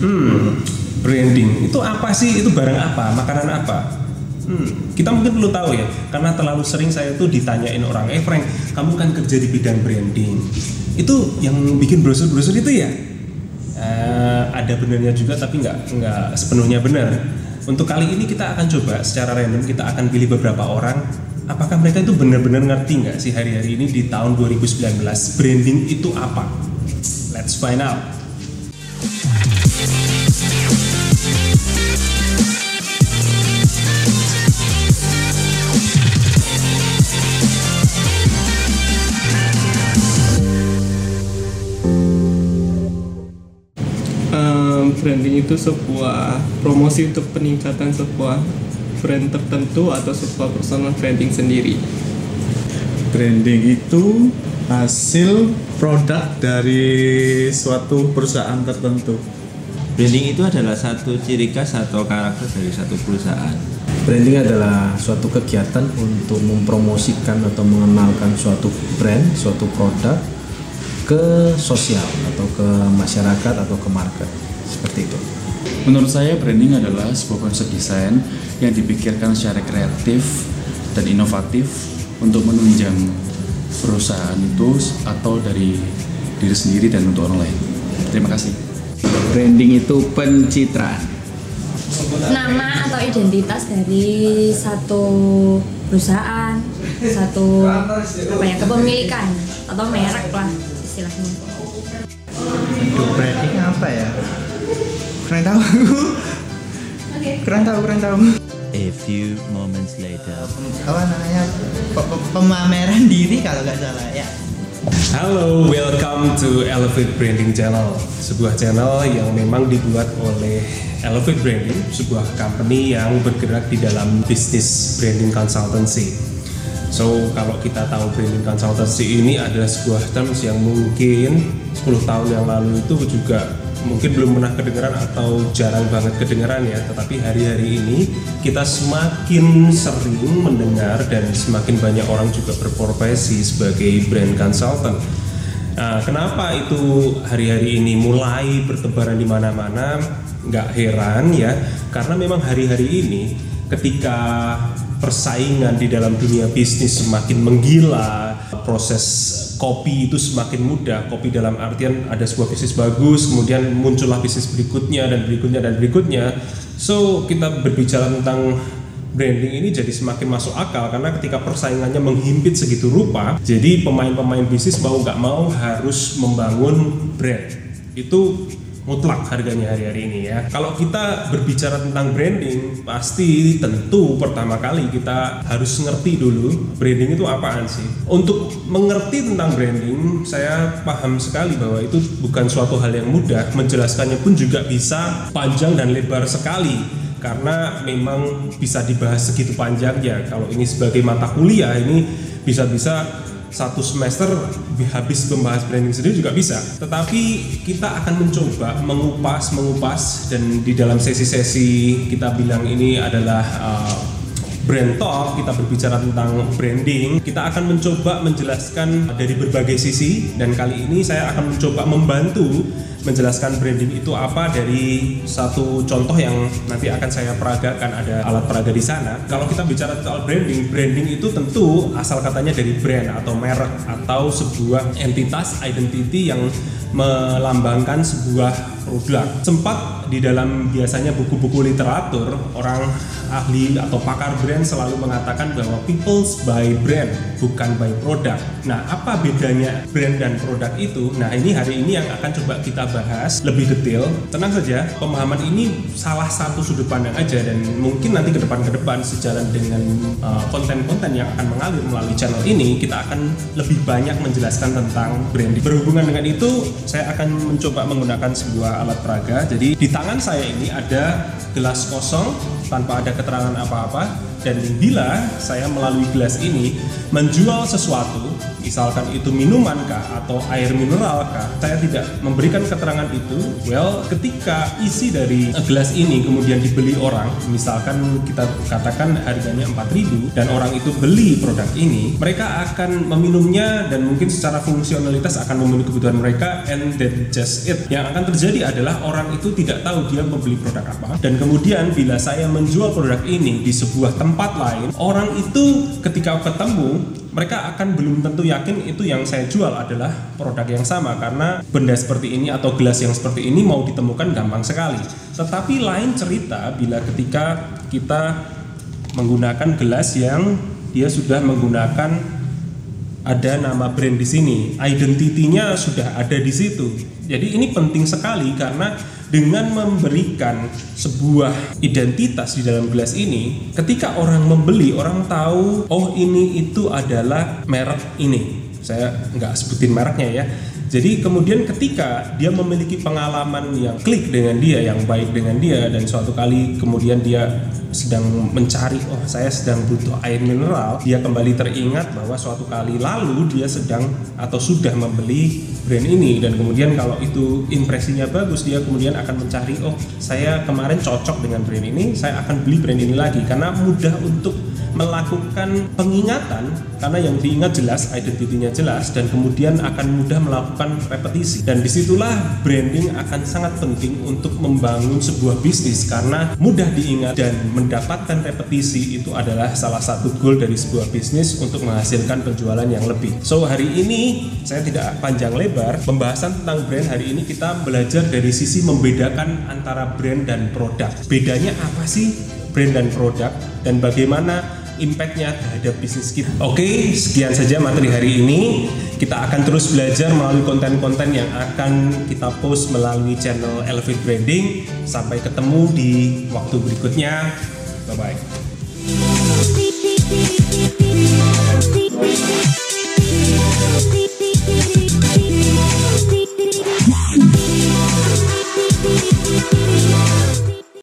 Hmm, branding itu apa sih? Itu barang apa? Makanan apa? Hmm, kita mungkin perlu tahu ya, karena terlalu sering saya tuh ditanyain orang, eh Frank, kamu kan kerja di bidang branding, itu yang bikin brosur-brosur itu ya? Eh, ada benarnya juga, tapi nggak nggak sepenuhnya benar. Untuk kali ini kita akan coba secara random kita akan pilih beberapa orang, apakah mereka itu benar-benar ngerti nggak sih hari-hari ini di tahun 2019 branding itu apa? Let's find out. Branding itu sebuah promosi untuk peningkatan sebuah brand tertentu atau sebuah personal branding sendiri. Branding itu hasil produk dari suatu perusahaan tertentu. Branding itu adalah satu ciri khas atau karakter dari satu perusahaan. Branding adalah suatu kegiatan untuk mempromosikan atau mengenalkan suatu brand, suatu produk ke sosial atau ke masyarakat atau ke market seperti itu. Menurut saya branding adalah sebuah konsep desain yang dipikirkan secara kreatif dan inovatif untuk menunjang perusahaan itu atau dari diri sendiri dan untuk orang lain. Terima kasih. Branding itu pencitraan. nama atau identitas dari satu perusahaan, satu apa ya kepemilikan atau merek lah istilahnya. Aduh, branding apa ya? Kurang tahu. kurang tahu, kurang tahu. Few moments later. Apa namanya? Pe- pe- Pemameran diri kalau nggak salah ya. Halo, welcome to Elevate Branding Channel, sebuah channel yang memang dibuat oleh Elevate Branding, sebuah company yang bergerak di dalam bisnis branding consultancy. So, kalau kita tahu branding consultancy ini adalah sebuah terms yang mungkin 10 tahun yang lalu itu juga mungkin belum pernah kedengeran atau jarang banget kedengeran ya tetapi hari-hari ini kita semakin sering mendengar dan semakin banyak orang juga berprofesi sebagai brand consultant Nah, kenapa itu hari-hari ini mulai bertebaran di mana-mana? Nggak heran ya, karena memang hari-hari ini ketika persaingan di dalam dunia bisnis semakin menggila, proses kopi itu semakin mudah. Kopi dalam artian ada sebuah bisnis bagus, kemudian muncullah bisnis berikutnya dan berikutnya dan berikutnya. So kita berbicara tentang branding ini jadi semakin masuk akal karena ketika persaingannya menghimpit segitu rupa, jadi pemain-pemain bisnis mau nggak mau harus membangun brand. Itu mutlak harganya hari-hari ini ya. Kalau kita berbicara tentang branding, pasti tentu pertama kali kita harus ngerti dulu branding itu apaan sih. Untuk mengerti tentang branding, saya paham sekali bahwa itu bukan suatu hal yang mudah. Menjelaskannya pun juga bisa panjang dan lebar sekali karena memang bisa dibahas segitu panjangnya. Kalau ini sebagai mata kuliah ini bisa-bisa satu semester habis membahas branding sendiri juga bisa. Tetapi kita akan mencoba mengupas, mengupas dan di dalam sesi-sesi kita bilang ini adalah uh, brand talk, kita berbicara tentang branding. Kita akan mencoba menjelaskan dari berbagai sisi dan kali ini saya akan mencoba membantu menjelaskan branding itu apa dari satu contoh yang nanti akan saya peragakan ada alat peraga di sana. Kalau kita bicara soal branding, branding itu tentu asal katanya dari brand atau merek atau sebuah entitas identity yang melambangkan sebuah produk. Sempat di dalam biasanya buku-buku literatur orang ahli atau pakar brand selalu mengatakan bahwa people's buy brand bukan buy produk. Nah, apa bedanya brand dan produk itu? Nah, ini hari ini yang akan coba kita bahas lebih detail. Tenang saja, pemahaman ini salah satu sudut pandang aja dan mungkin nanti ke depan ke depan sejalan dengan uh, konten-konten yang akan mengalir melalui channel ini, kita akan lebih banyak menjelaskan tentang branding. Berhubungan dengan itu, saya akan mencoba menggunakan sebuah alat peraga. Jadi di tangan saya ini ada gelas kosong tanpa ada keterangan apa-apa dan bila saya melalui gelas ini menjual sesuatu misalkan itu minuman kah atau air mineral kah saya tidak memberikan keterangan itu well ketika isi dari gelas ini kemudian dibeli orang misalkan kita katakan harganya 4000 dan orang itu beli produk ini mereka akan meminumnya dan mungkin secara fungsionalitas akan memenuhi kebutuhan mereka and then just it. Yang akan terjadi adalah orang itu tidak tahu dia membeli produk apa. Dan kemudian bila saya menjual produk ini di sebuah tempat lain orang itu ketika ketemu mereka akan belum tentu yakin itu yang saya jual adalah produk yang sama karena benda seperti ini atau gelas yang seperti ini mau ditemukan gampang sekali. Tetapi lain cerita bila ketika kita menggunakan gelas yang dia sudah menggunakan ada nama brand di sini, identitinya sudah ada di situ. Jadi ini penting sekali karena dengan memberikan sebuah identitas di dalam gelas ini, ketika orang membeli, orang tahu, oh ini itu adalah merek ini. Saya nggak sebutin mereknya ya. Jadi kemudian ketika dia memiliki pengalaman yang klik dengan dia, yang baik dengan dia, dan suatu kali kemudian dia sedang mencari, oh saya sedang butuh air mineral, dia kembali teringat bahwa suatu kali lalu dia sedang atau sudah membeli brand ini. Dan kemudian kalau itu impresinya bagus dia kemudian akan mencari oh saya kemarin cocok dengan brand ini saya akan beli brand ini lagi. Karena mudah untuk melakukan pengingatan karena yang diingat jelas identitinya jelas dan kemudian akan mudah melakukan repetisi. Dan di situlah branding akan sangat penting untuk membangun sebuah bisnis karena mudah diingat dan mendapatkan repetisi itu adalah salah satu goal dari sebuah bisnis untuk menghasilkan penjualan yang lebih. So hari ini saya tidak panjang lebar pembahasan tentang brand hari ini kita belajar dari sisi membedakan antara brand dan produk. Bedanya apa sih brand dan produk? Dan bagaimana impactnya terhadap bisnis kita. Oke, sekian saja materi hari ini. Kita akan terus belajar melalui konten-konten yang akan kita post melalui channel Elevate Branding. Sampai ketemu di waktu berikutnya. Bye bye.